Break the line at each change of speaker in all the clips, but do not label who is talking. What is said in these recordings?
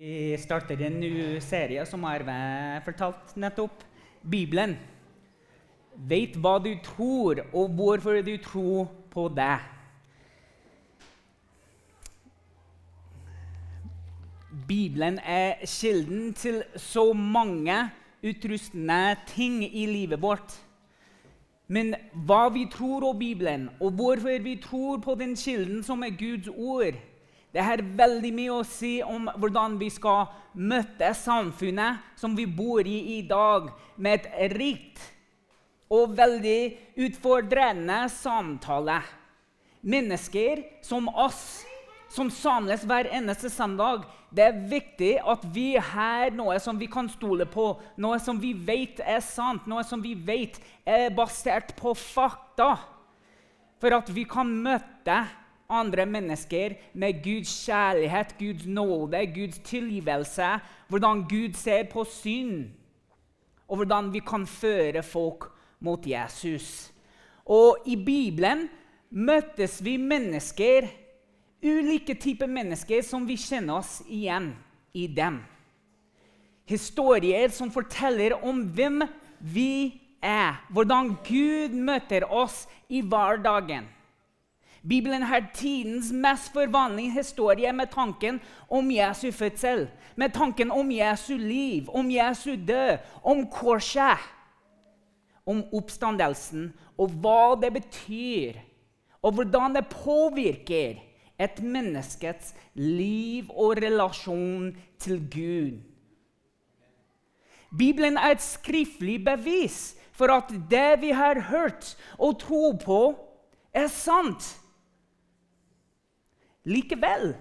Vi starter en ny serie som Arve fortalte nettopp. Bibelen. Vet hva du tror, og hvorfor du tror på det. Bibelen er kilden til så mange utrustende ting i livet vårt. Men hva vi tror om Bibelen, og hvorfor vi tror på den kilden som er Guds ord, det har veldig mye å si om hvordan vi skal møte samfunnet som vi bor i i dag, med et rikt og veldig utfordrende samtale. Mennesker som oss, som samles hver eneste søndag. Det er viktig at vi har noe som vi kan stole på, noe som vi vet er sant, noe som vi vet er basert på fakta. For at vi kan møte andre mennesker med Guds kjærlighet, Guds nåde, Guds tilgivelse, hvordan Gud ser på synd, og hvordan vi kan føre folk mot Jesus. Og i Bibelen møtes vi mennesker, ulike typer mennesker som vi kjenner oss igjen i dem. Historier som forteller om hvem vi er, hvordan Gud møter oss i hverdagen. Bibelen har tidens mest forvanlige historie med tanken om Jesu fødsel, med tanken om Jesu liv, om Jesu død, om korset, om oppstandelsen og hva det betyr, og hvordan det påvirker et menneskets liv og relasjon til Gud. Bibelen er et skriftlig bevis for at det vi har hørt og tro på, er sant. Likevel,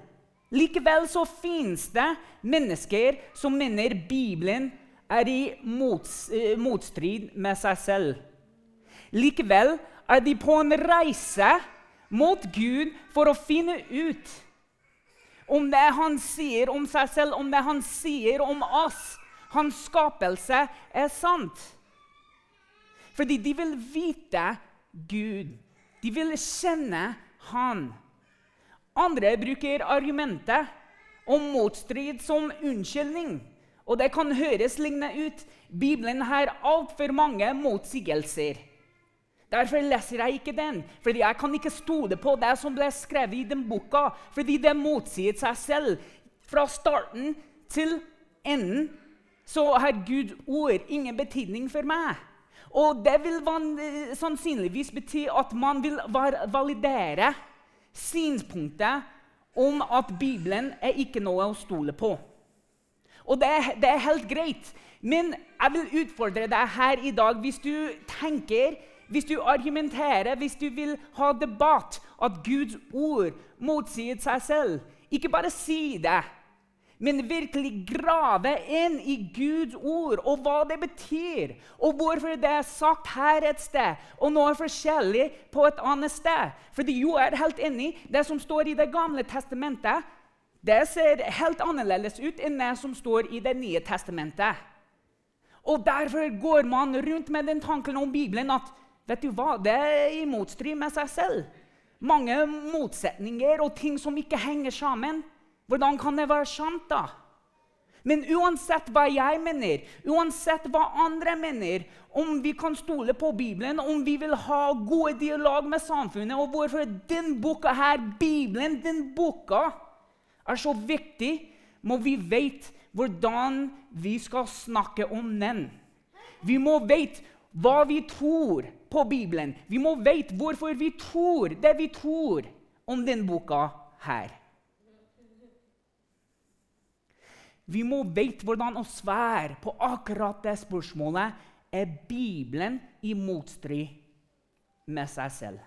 likevel så fins det mennesker som mener Bibelen er i mots, eh, motstrid med seg selv. Likevel er de på en reise mot Gud for å finne ut om det han sier om seg selv, om det han sier om oss, hans skapelse, er sant. Fordi de vil vite Gud. De vil kjenne Han. Andre bruker argumentet om motstrid som unnskyldning. Og det kan høres lignende ut. Bibelen har altfor mange motsigelser. Derfor leser jeg ikke den, fordi jeg kan ikke stole på det som ble skrevet i den boka, fordi det motsier seg selv. Fra starten til enden så har Guds ord ingen betydning for meg. Og det vil sannsynligvis bety at man vil validere synspunktet om at Bibelen er ikke noe å stole på. Og det, det er helt greit. Men jeg vil utfordre deg her i dag hvis du tenker hvis du argumenterer, hvis du vil ha debatt, at Guds ord motsier seg selv, ikke bare si det, men virkelig grave inn i Guds ord og hva det betyr, og hvorfor det er sagt her et sted og noe forskjellig på et annet sted. Fordi jo er helt enig, det som står i Det gamle testamentet, det ser helt annerledes ut enn det som står i Det nye testamentet. Og Derfor går man rundt med den tanken om Bibelen at vet du hva, det er i motstrid med seg selv. Mange motsetninger og ting som ikke henger sammen. Hvordan kan det være sant, da? Men uansett hva jeg mener, uansett hva andre mener, om vi kan stole på Bibelen, om vi vil ha gode dialog med samfunnet, og hvorfor den boka her, Bibelen, den boka, er så viktig, må vi vite hvordan vi skal snakke om den. Vi må vite hva vi tror på Bibelen. Vi må vite hvorfor vi tror det vi tror om den boka her. Vi må vite hvordan å svære på akkurat det spørsmålet. Er Bibelen i motstrid med seg selv?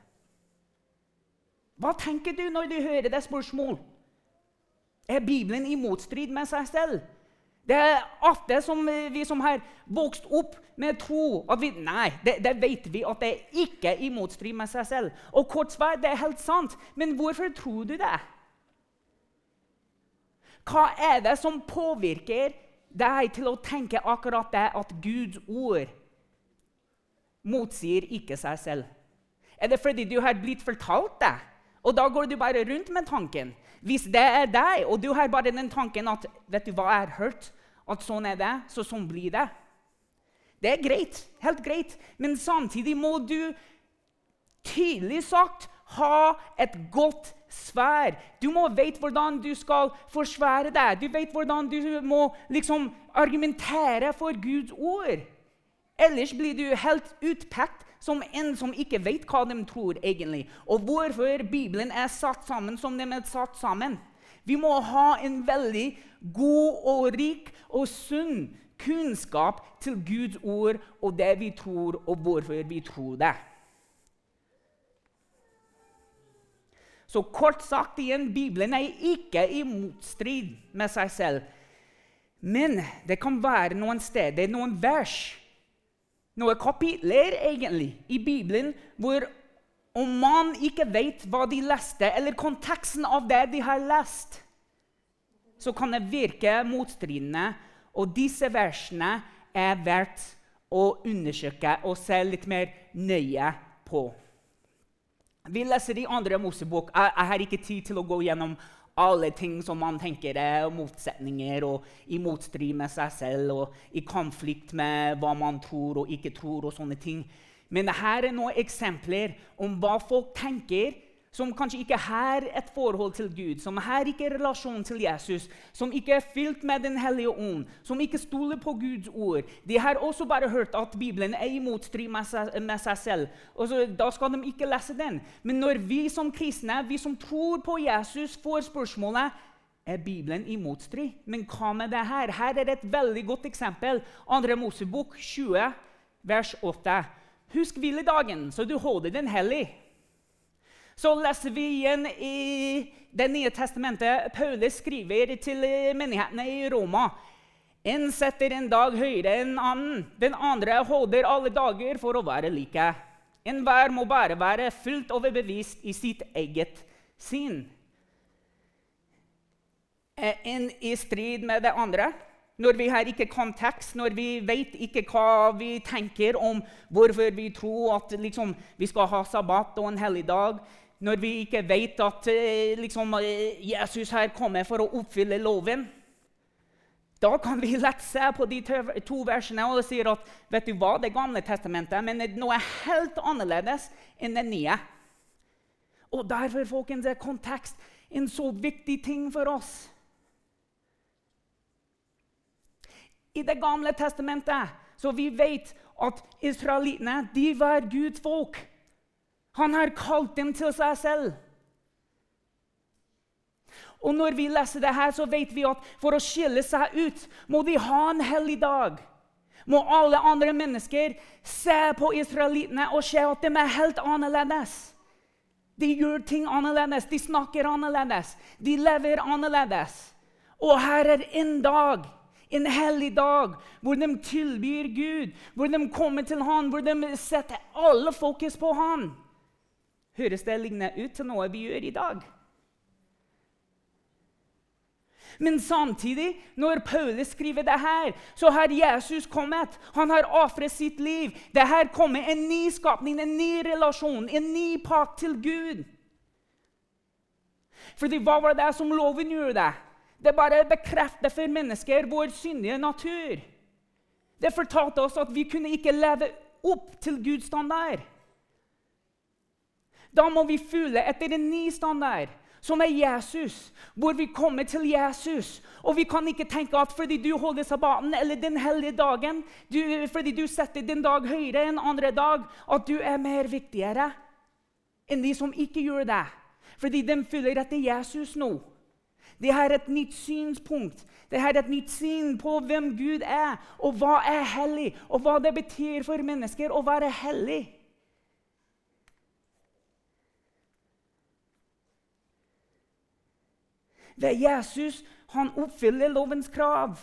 Hva tenker du når du hører det spørsmålet? Er Bibelen i motstrid med seg selv? Det er ofte som vi som har vokst opp med tro at vi, Nei, det, det, vet vi at det ikke er i motstrid med seg selv. Og kort svar, det er helt sant. Men hvorfor tror du det? Hva er det som påvirker deg til å tenke akkurat det at Guds ord motsier ikke seg selv? Er det fordi du har blitt fortalt det? Og da går du bare rundt med tanken? Hvis det er deg, og du har bare den tanken at vet du hva jeg har hørt, at sånn er det, så sånn blir det. Det er greit, helt greit, men samtidig må du tydelig sagt ha et godt svær. Du må vite hvordan du skal forsvare deg. Du vet hvordan du må liksom argumentere for Guds ord. Ellers blir du helt utpekt som en som ikke vet hva de tror egentlig, og hvorfor Bibelen er satt sammen som den er satt sammen. Vi må ha en veldig god og rik og sunn kunnskap til Guds ord og det vi tror, og hvorfor vi tror det. Så kort sagt igjen, Bibelen er ikke i motstrid med seg selv. Men det kan være noen steder, noen vers noen kapitler egentlig i Bibelen hvor om man ikke vet hva de leste, eller konteksten av det de har lest, så kan det virke motstridende. Og disse versene er verdt å undersøke og se litt mer nøye på. Vi leser i andre Mosebok. Jeg, jeg har ikke tid til å gå gjennom alle ting som man tenker er motsetninger og i motstrid med seg selv og i konflikt med hva man tror og ikke tror. og sånne ting. Men her er noen eksempler om hva folk tenker som kanskje ikke har et forhold til Gud, som har ikke relasjon til Jesus, som ikke er fylt med Den hellige ånd, som ikke stoler på Guds ord. De har også bare hørt at Bibelen er i motstrid med med seg selv. så, Da skal de ikke lese den. Men når vi som kristne, vi som tror på Jesus, får spørsmålet er Bibelen i motstrid. Men hva med det her? Her er et veldig godt eksempel. 2. Mosebok 20, vers 8. Husk hviledagen, så du holder den hellig. Så leser vi igjen i Det nye testamentet. Paulus skriver til menighetene i Roma. En setter en dag høyere enn annen. Den andre holder alle dager for å være like. Enhver må bare være fullt overbevist i sitt eget sinn. En i strid med det andre? Når vi har ikke kontekst, når vi vet ikke hva vi tenker om hvorfor vi tror at liksom, vi skal ha sabbat og en hellig dag, når vi ikke vet at eh, liksom, eh, Jesus her kommer for å oppfylle loven, da kan vi lett se på de to versene og si at vet du hva, det gamle testamentet men det er noe helt annerledes enn det nye. Og Derfor folkens, er kontekst en så viktig ting for oss. I Det gamle testamentet så vi vet at israelittene var Guds folk. Han har kalt dem til seg selv. Og når vi leser det her, så vet vi at for å skille seg ut må de ha en hellig dag. Må alle andre mennesker se på israelittene og se at de er helt annerledes. De gjør ting annerledes, de snakker annerledes, de lever annerledes. Og her er en dag, en hellig dag, hvor de tilbyr Gud, hvor de kommer til Han, hvor de setter alle fokus på Han. Høres det lignende ut til noe vi gjør i dag? Men samtidig, når Paulus skriver det her, så har Jesus kommet. Han har ofret sitt liv. Det her kommer en ny skapning, en ny relasjon, en ny pakt til Gud. Fordi hva var det som loven gjorde? Det bare bekrefter for mennesker vår syndige natur. Det fortalte oss at vi kunne ikke leve opp til Guds standard. Da må vi følge etter en ny standard, som er Jesus, hvor vi kommer til Jesus. Og vi kan ikke tenke at fordi du holder sabbaten eller den hellige dagen, du, fordi du setter din dag høyere enn andre dag, at du er mer viktigere enn de som ikke gjør det. Fordi de følger etter Jesus nå. De har et nytt synspunkt. De har et nytt syn på hvem Gud er, og hva er hellig, og hva det betyr for mennesker å være hellig. Ved Jesus han oppfyller lovens krav.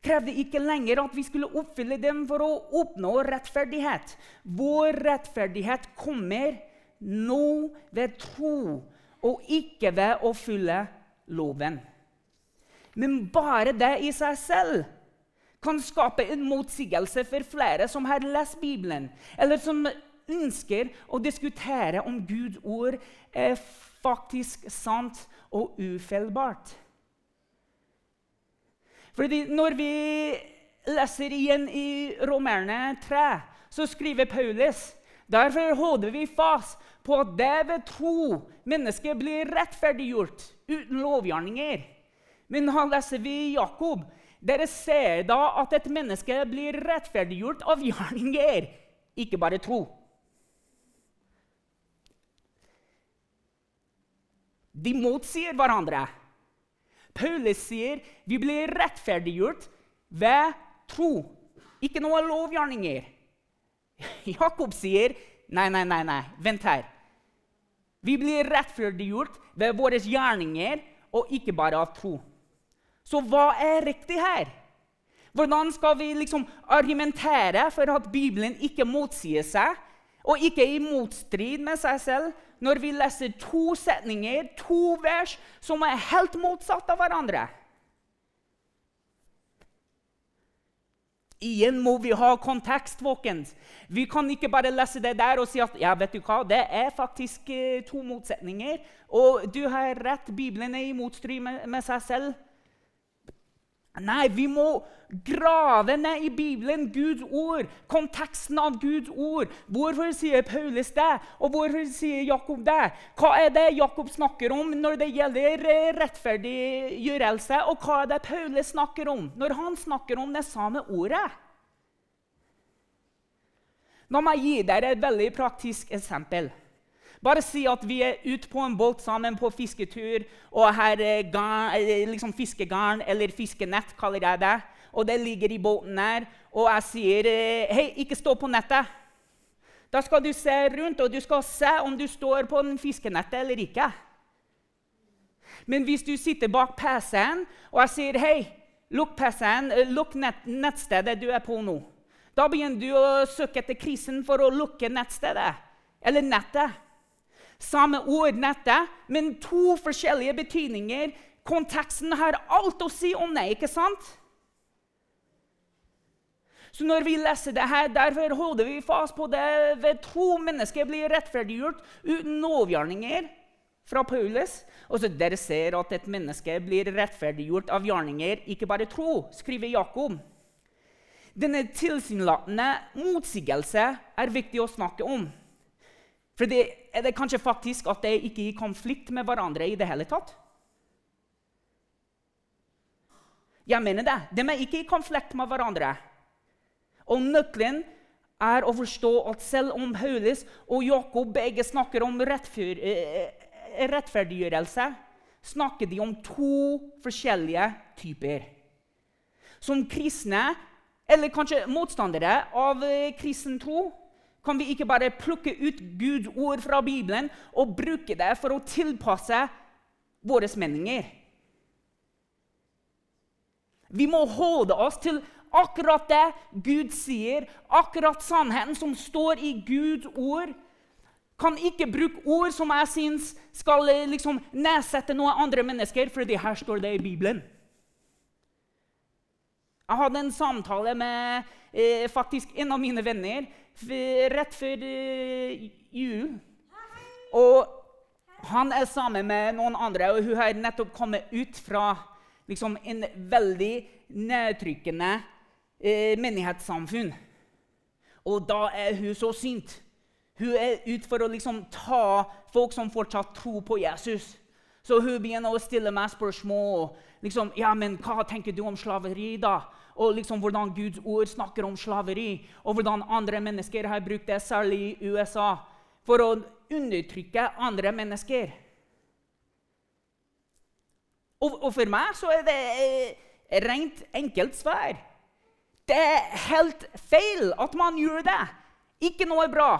Krevde ikke lenger at vi skulle oppfylle dem for å oppnå rettferdighet. Vår rettferdighet kommer nå ved tro, og ikke ved å fylle loven. Men bare det i seg selv kan skape en motsigelse for flere som har lest Bibelen, eller som ønsker å diskutere om Guds ord er faktisk sant og ufeilbart. Fordi når vi leser igjen i Romerne 3, så skriver Paulus Derfor holder vi fast på at det ved tro mennesket blir rettferdiggjort uten lovgjerninger. Men han leser vi Jakob. Dere ser da at et menneske blir rettferdiggjort av gjerninger, ikke bare tro. De motsier hverandre. Paulus sier vi blir rettferdiggjort ved tro, ikke noe lovgjerninger. Jakob sier nei, nei, nei, nei, vent her. Vi blir rettferdiggjort ved våre gjerninger og ikke bare av tro. Så hva er riktig her? Hvordan skal vi liksom argumentere for at Bibelen ikke motsier seg og ikke i motstrid med seg selv, når vi leser to setninger, to vers, som er helt motsatt av hverandre? Igjen må vi ha kontekst, folkens. Vi kan ikke bare lese det der og si at ja, vet du hva, det er faktisk eh, to motsetninger. Og du har rett, Bibelen er i motstrid med, med seg selv. Nei, vi må grave ned i Bibelen, Guds ord, konteksten av Guds ord. Hvorfor sier Paulus det, og hvorfor sier Jakob det? Hva er det Jakob snakker om når det gjelder eh, rettferdiggjørelse, og hva er det Paulus snakker om når han snakker om det samme ordet? La meg gi dere et veldig praktisk eksempel. Bare si at vi er ute på en båt sammen på fisketur, og her er garn, liksom fiskegarn eller fiskenett, kaller jeg det. Og det ligger i båten her, og jeg sier hei, ikke stå på nettet. Da skal du se rundt, og du skal se om du står på den fiskenettet eller ikke. Men hvis du sitter bak PC-en og jeg sier hei, lukk PC-en, lukk nett, nettstedet du er på nå, da begynner du å søke etter krisen for å lukke nettstedet eller nettet. Samme ord, nettet, men to forskjellige betydninger. Konteksten har alt å si om det, ikke sant? Så når vi leser det her, Derfor holder vi fast på det ved tro mennesker blir rettferdiggjort uten lovgjerninger fra Paulus. Og Dere ser at et menneske blir rettferdiggjort av gjerninger, ikke bare tro, skriver Jakob. Denne tilsynelatende motsigelse er viktig å snakke om. For det er det kanskje faktisk at de ikke er i konflikt med hverandre i det hele tatt. Jeg mener det. De er ikke i konflikt med hverandre. Og nøkkelen er å forstå at selv om Paulus og Jakob begge snakker om eh, rettferdiggjørelse, snakker de om to forskjellige typer. Som kristne, eller kanskje motstandere av eh, kristen tro, kan vi ikke bare plukke ut Guds ord fra Bibelen og bruke det for å tilpasse våre meninger. Vi må holde oss til akkurat det Gud sier, akkurat sannheten som står i Guds ord. Kan ikke bruke ord som jeg syns skal eh, liksom nedsette noen andre mennesker, fordi her står det i Bibelen. Jeg hadde en samtale med eh, faktisk en av mine venner rett før eh, jul. Og han er sammen med noen andre, og hun har nettopp kommet ut fra liksom, en veldig nedtrykkende eh, menighetssamfunn. Og da er hun så sint. Hun er ute for å liksom, ta folk som fortsatt tror på Jesus. Så hun begynner å stille meg spørsmål. Liksom, ja, men 'Hva tenker du om slaveri?' da? Og liksom hvordan Guds ord snakker om slaveri, og hvordan andre mennesker har brukt det, særlig i USA, for å undertrykke andre mennesker. Og, og for meg så er det eh, rent enkelt svar. Det er helt feil at man gjør det. Ikke noe bra.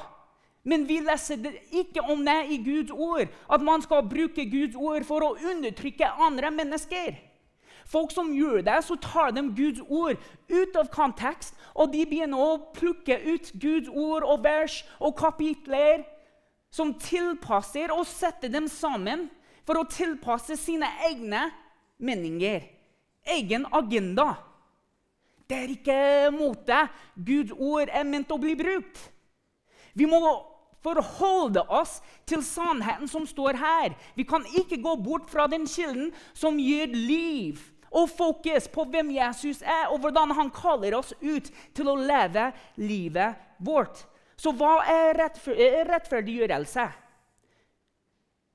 Men vi leser ikke om det i Guds ord, at man skal bruke Guds ord for å undertrykke andre mennesker. Folk som gjør det, så tar de Guds ord ut av kontekst, og de begynner å plukke ut Guds ord og vers og kapitler som tilpasser og setter dem sammen for å tilpasse sine egne meninger, egen agenda. Det er ikke måte Guds ord er ment å bli brukt. Vi må forholde oss til sannheten som står her. Vi kan ikke gå bort fra den kilden som gir liv og fokus på hvem Jesus er, og hvordan han kaller oss ut til å leve livet vårt. Så hva er rettferdiggjørelse?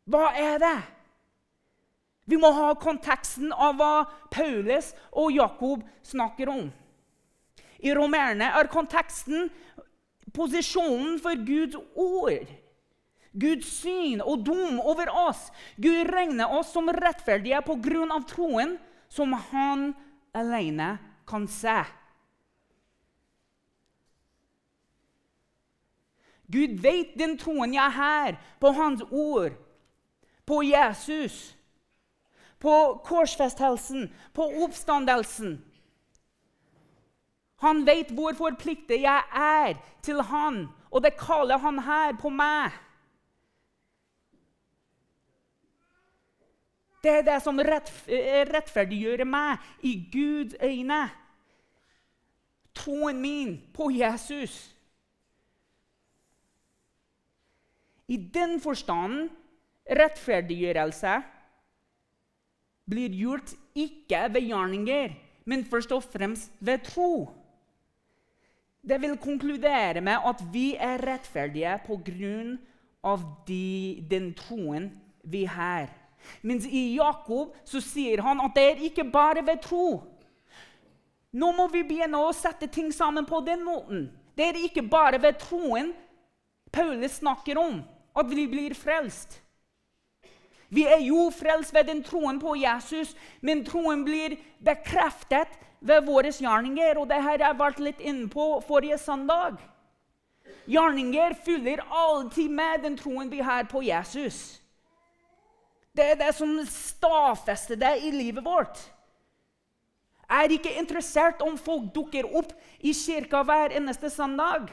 Hva er det? Vi må ha konteksten av hva Paulus og Jakob snakker om. I romerne er konteksten posisjonen for Guds ord. Guds syn og dom over oss. Gud regner oss som rettferdige på grunn av troen som han alene kan se. Gud vet den troen jeg har på Hans ord, på Jesus på korsfestelsen, på oppstandelsen. Han vet hvor forpliktet jeg er til han, og det kaller han her på meg. Det er det som rettferdiggjør meg i Guds øyne. Troen min på Jesus. I den forstand rettferdiggjørelse blir gjort ikke ved gjerninger, men først og fremst ved tro. Det vil konkludere med at vi er rettferdige på grunn av de, den troen vi har. Mens i Jakob så sier han at det er ikke bare ved tro. Nå må vi begynne å sette ting sammen på den måten. Det er ikke bare ved troen Paulus snakker om at vi blir frelst. Vi er jo frelst ved den troen på Jesus, men troen blir bekreftet ved våre gjerninger. Og det har jeg vært litt inne på forrige søndag. Gjerninger fyller alltid med den troen vi har på Jesus. Det er det som stadfester det i livet vårt. Jeg er ikke interessert om folk dukker opp i kirka hver eneste søndag.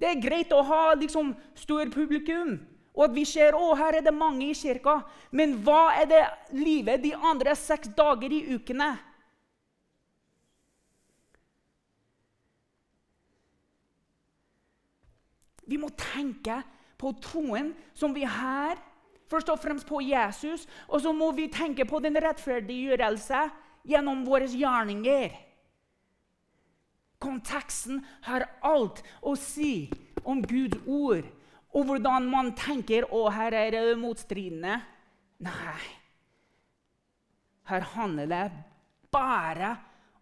Det er greit å ha liksom, stor publikum. Og at vi ser å, her er det mange i kirka. Men hva er det livet de andre seks dager i ukene? Vi må tenke på troen som vi har, først og fremst på Jesus. Og så må vi tenke på den rettferdiggjørelse gjennom våre gjerninger. Konteksten har alt å si om Guds ord og hvordan man tenker å, her er det motstridende. Nei. Her handler det bare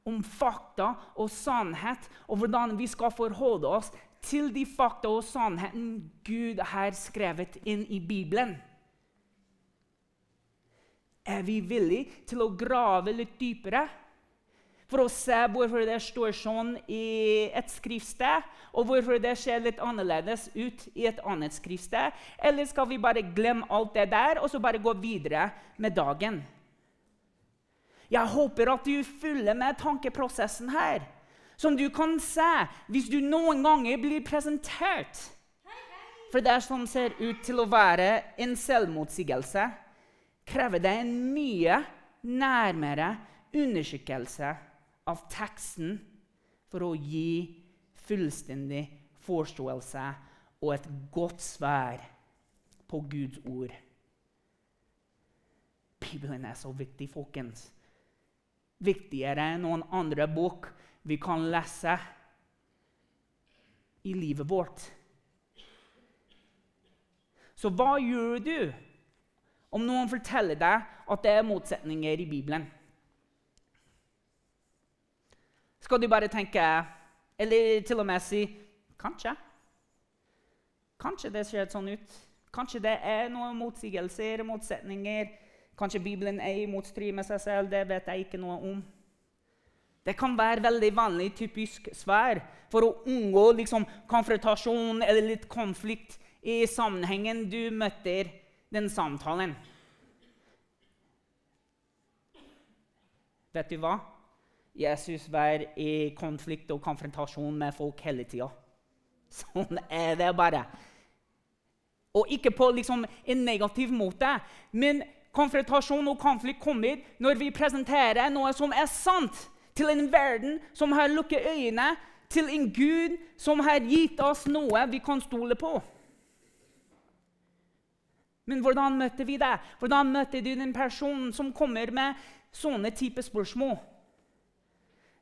om fakta og sannhet, og hvordan vi skal forholde oss til de fakta og sannheten Gud har skrevet inn i Bibelen. Er vi villige til å grave litt dypere? for å se hvorfor det står sånn i et skriftsted, og hvorfor det ser litt annerledes ut i et annet skriftsted? Eller skal vi bare glemme alt det der og så bare gå videre med dagen? Jeg håper at du følger med tankeprosessen her, som du kan se hvis du noen ganger blir presentert for det som ser ut til å være en selvmotsigelse, krever det en mye nærmere undersøkelse av teksten for å gi fullstendig forståelse og et godt svar på Guds ord. Bibelen er så viktig, folkens. Viktigere enn noen andre bok vi kan lese i livet vårt. Så hva gjør du om noen forteller deg at det er motsetninger i Bibelen? Skal du bare tenke Eller til og med si Kanskje. Kanskje det ser sånn ut. Kanskje det er noen motsigelser, motsetninger. Kanskje Bibelen er i motstrid med seg selv. Det vet jeg ikke noe om. Det kan være veldig vanlig typisk svar for å unngå liksom, konfrontasjon eller litt konflikt i sammenhengen du møter den samtalen. Vet du hva? Jesus var i konflikt og konfrontasjon med folk hele tida. Sånn er det bare. Og ikke på liksom, en negativ måte, men konfrontasjon og konflikt kommer når vi presenterer noe som er sant, til en verden som har lukket øynene, til en Gud som har gitt oss noe vi kan stole på. Men hvordan møter vi deg? Hvordan møter du den personen som kommer med sånne type spørsmål?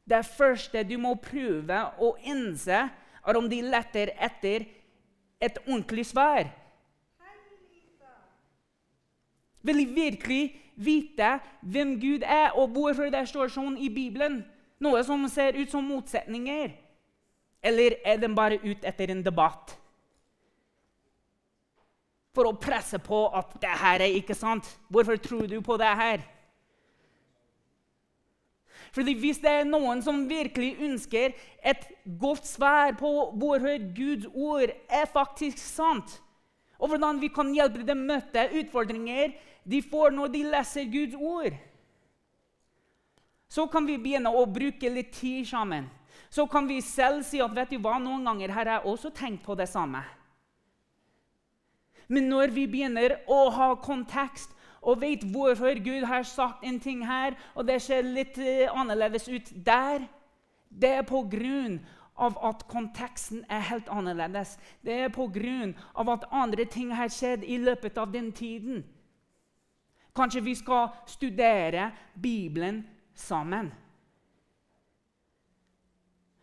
Det første du må prøve å innse, er om de letter etter et ordentlig svar. Vil de virkelig vite hvem Gud er, og hvorfor det står sånn i Bibelen? Noe som ser ut som motsetninger? Eller er de bare ute etter en debatt? For å presse på at det her er ikke sant. Hvorfor tror du på det her? Fordi Hvis det er noen som virkelig ønsker et godt svar på hvorfor Guds ord er faktisk sant, og hvordan vi kan hjelpe dem møte utfordringer de får når de leser Guds ord, så kan vi begynne å bruke litt tid sammen. Så kan vi selv si at vet du hva, noen ganger har jeg også tenkt på det samme. Men når vi begynner å ha kontekst og vet hvorfor Gud har sagt en ting her, og det ser litt uh, annerledes ut der. Det er på grunn av at konteksten er helt annerledes. Det er på grunn av at andre ting har skjedd i løpet av den tiden. Kanskje vi skal studere Bibelen sammen.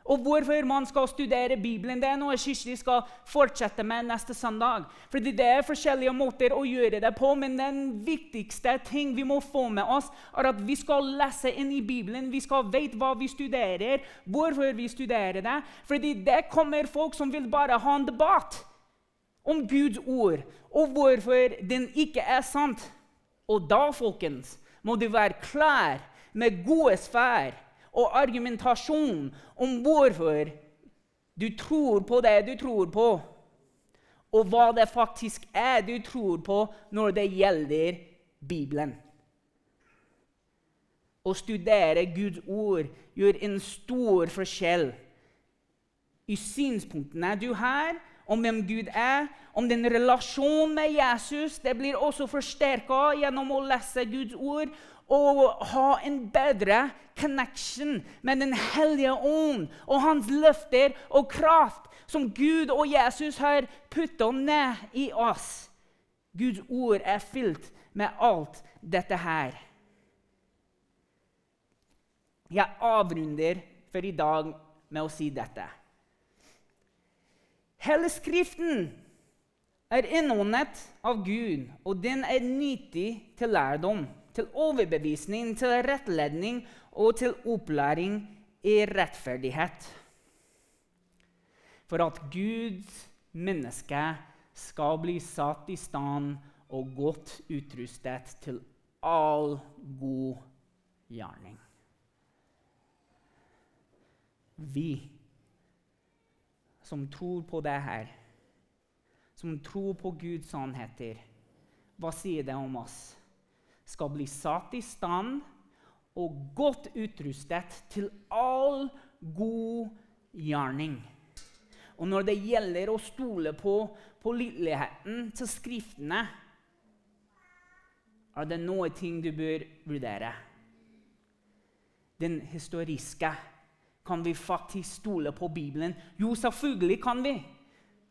Og hvorfor man skal studere Bibelen, det er noe Kirsti skal fortsette med neste søndag. Fordi Det er forskjellige måter å gjøre det på, men den viktigste ting vi må få med oss, er at vi skal lese inn i Bibelen. Vi skal vite hva vi studerer, hvorfor vi studerer det. Fordi det kommer folk som vil bare ha en debatt om Guds ord, og hvorfor den ikke er sant. Og da, folkens, må du være klar med gode sfærer og argumentasjon om hvorfor du tror på det du tror på, og hva det faktisk er du tror på når det gjelder Bibelen. Å studere Guds ord gjør en stor forskjell i synspunktene du har om hvem Gud er, om din relasjon med Jesus. Det blir også forsterka gjennom å lese Guds ord å ha en bedre connection med Den hellige ånd og hans løfter og kraft som Gud og Jesus har putta ned i oss. Guds ord er fylt med alt dette her. Jeg avrunder for i dag med å si dette. Hele Skriften er innåndet av Gud, og den er nyttig til lærdom til overbevisning, til rettledning og til opplæring i rettferdighet. For at Guds menneske skal bli satt i stand og godt utrustet til all god gjerning. Vi som tror på det her, som tror på Guds sannheter, hva sier det om oss? Skal bli satt i stand og godt utrustet til all god gjerning. Og når det gjelder å stole på påliteligheten til Skriftene, er det noe ting du bør vurdere. Den historiske. Kan vi faktisk stole på Bibelen? Jo, selvfølgelig kan vi.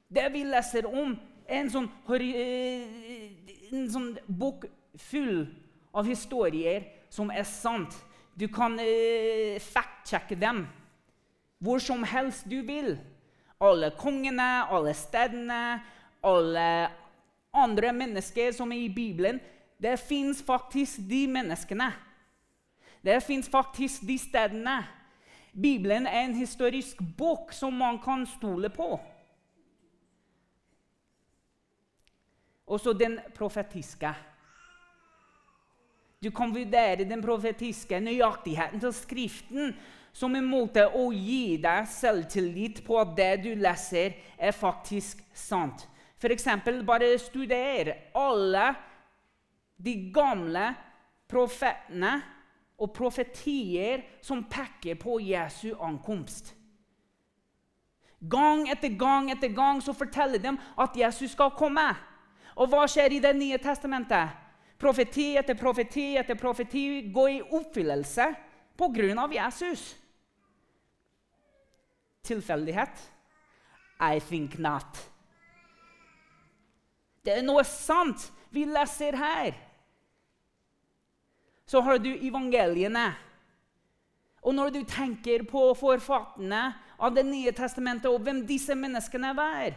Det vi leser om, er en sånn, en sånn bok full av historier som er sant. Du kan uh, fact-sjekke dem hvor som helst du vil. Alle kongene, alle stedene, alle andre mennesker som er i Bibelen. Det fins faktisk de menneskene. Det fins faktisk de stedene. Bibelen er en historisk bok som man kan stole på. Også den profetiske. Du kan vurdere den profetiske nøyaktigheten til Skriften som en måte å gi deg selvtillit på at det du leser, er faktisk sant. F.eks. bare studer alle de gamle profetene og profetier som peker på Jesu ankomst. Gang etter gang etter gang så forteller de at Jesus skal komme. Og hva skjer i Det nye testamentet? Profeti etter profeti etter profeti gå i oppfyllelse pga. Jesus. Tilfeldighet? I think not. Det er noe sant vi leser her. Så har du evangeliene. Og når du tenker på forfatterne av Det nye testamentet og hvem disse menneskene var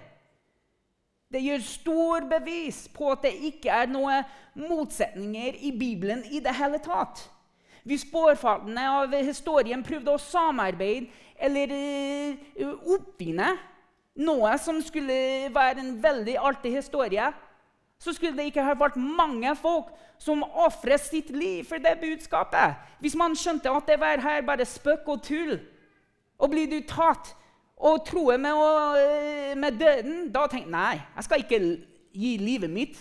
Det gjør stor bevis på at det ikke er noen motsetninger i Bibelen i det hele tatt. Hvis forfatterne av historien prøvde å samarbeide eller uh, oppfinne noe som skulle være en veldig artig historie, så skulle det ikke ha vært mange folk som ofret sitt liv for det budskapet. Hvis man skjønte at det var her bare spøk og tull, og blir du tatt og troer med, å, med, døden, da tenker jeg nei, jeg skal ikke gi livet mitt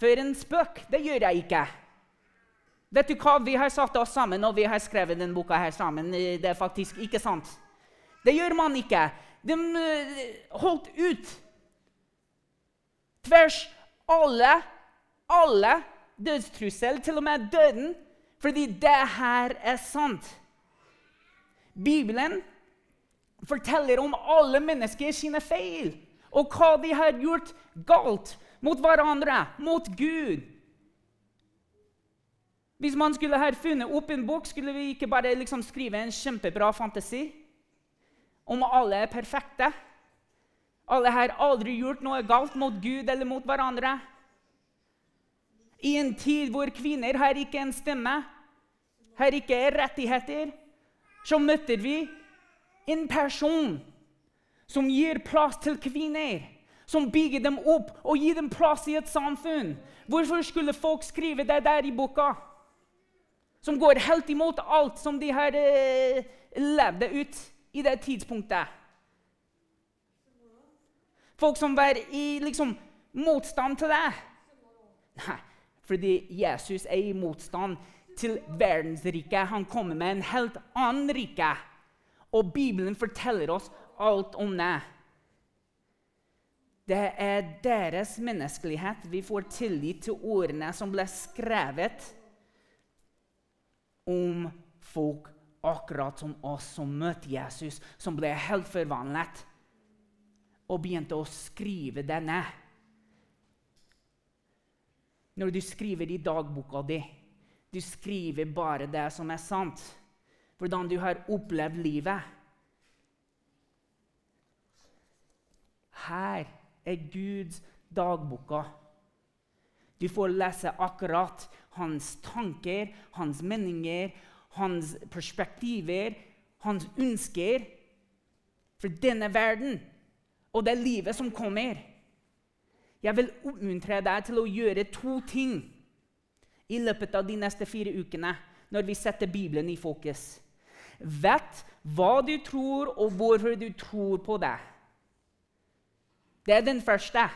for en spøk. Det gjør jeg ikke. Vet du hva? Vi har satt oss sammen og vi har skrevet denne boka her sammen. Det er faktisk ikke sant. Det gjør man ikke. De eh, holdt ut. Tvers alle, alle dødstrussel, til og med døden, fordi det her er sant. Bibelen forteller om alle mennesker sine feil og hva de har gjort galt mot hverandre, mot Gud. Hvis man skulle ha funnet opp en bok, skulle vi ikke bare liksom skrive en kjempebra fantasi om alle er perfekte. Alle har aldri gjort noe galt mot Gud eller mot hverandre. I en tid hvor kvinner har ikke en stemme, har ikke rettigheter, så møter vi en person som gir plass til kvinner. Som bygger dem opp og gir dem plass i et samfunn. Hvorfor skulle folk skrive det der i boka? Som går helt imot alt som de har eh, levd ut i det tidspunktet. Folk som var i liksom, motstand til det. Nei, fordi Jesus er i motstand til verdensriket. Han kommer med en helt annen rike. Og Bibelen forteller oss alt om det. Det er deres menneskelighet vi får tillit til ordene som ble skrevet om folk akkurat som oss som møtte Jesus, som ble helt forvandlet, og begynte å skrive denne. når du skriver i dagboka di. Du skriver bare det som er sant. Hvordan du har opplevd livet. Her er Guds dagboka. Du får lese akkurat hans tanker, hans meninger, hans perspektiver, hans ønsker for denne verden og det livet som kommer. Jeg vil oppmuntre deg til å gjøre to ting i løpet av de neste fire ukene når vi setter Bibelen i fokus. Vet hva du tror, og hvorfor du tror på det. Det er den første.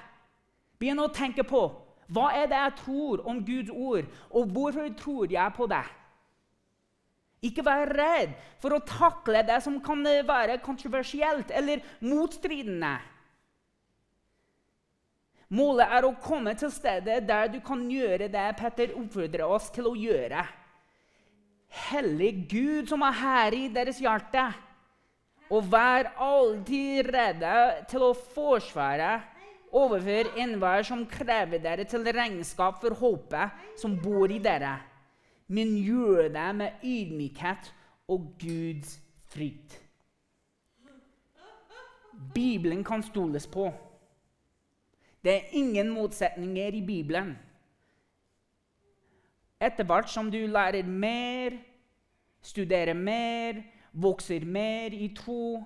Begynn å tenke på hva er det jeg tror om Guds ord, og hvorfor tror jeg på det. Ikke vær redd for å takle det som kan være kontroversielt eller motstridende. Målet er å komme til stedet der du kan gjøre det Petter oppfordrer oss til å gjøre. Hellig Gud som er her i deres hjerte. Og vær alltid redde til å forsvare overfor enhver som krever dere til regnskap for håpet som bor i dere. Men gjør det med ydmykhet og Guds frykt. Bibelen kan stoles på. Det er ingen motsetninger i Bibelen. Etter hvert som du lærer mer, studerer mer, vokser mer i tro,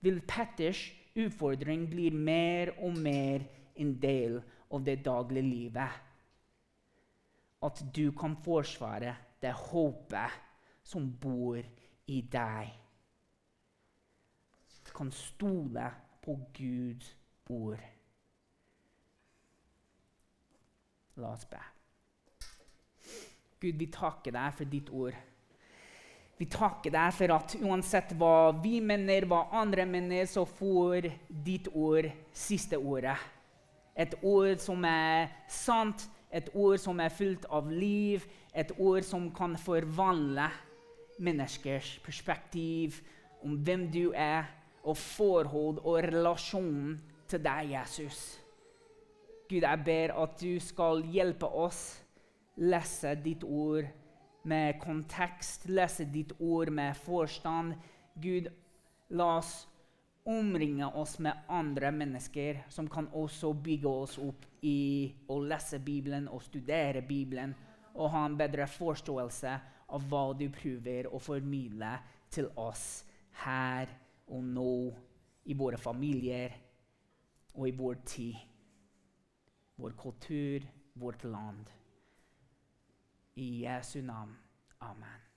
vil Petters utfordring bli mer og mer en del av det daglige livet. At du kan forsvare det håpet som bor i deg. Du kan stole på Guds ord. La oss be. Gud, vi takker deg for ditt ord. Vi takker deg for at uansett hva vi mener, hva andre mener, så får ditt ord siste ordet. Et ord som er sant, et ord som er fullt av liv, et ord som kan forvandle menneskers perspektiv om hvem du er, og forhold og relasjon til deg, Jesus. Gud, jeg ber at du skal hjelpe oss lese ditt ord med kontekst, lese ditt ord med forstand. Gud, la oss omringe oss med andre mennesker som kan også bygge oss opp i å lese Bibelen og studere Bibelen og ha en bedre forståelse av hva du prøver å formidle til oss her og nå, i våre familier og i vår tid, vår kultur, vårt land. I Jesu navn. Amen.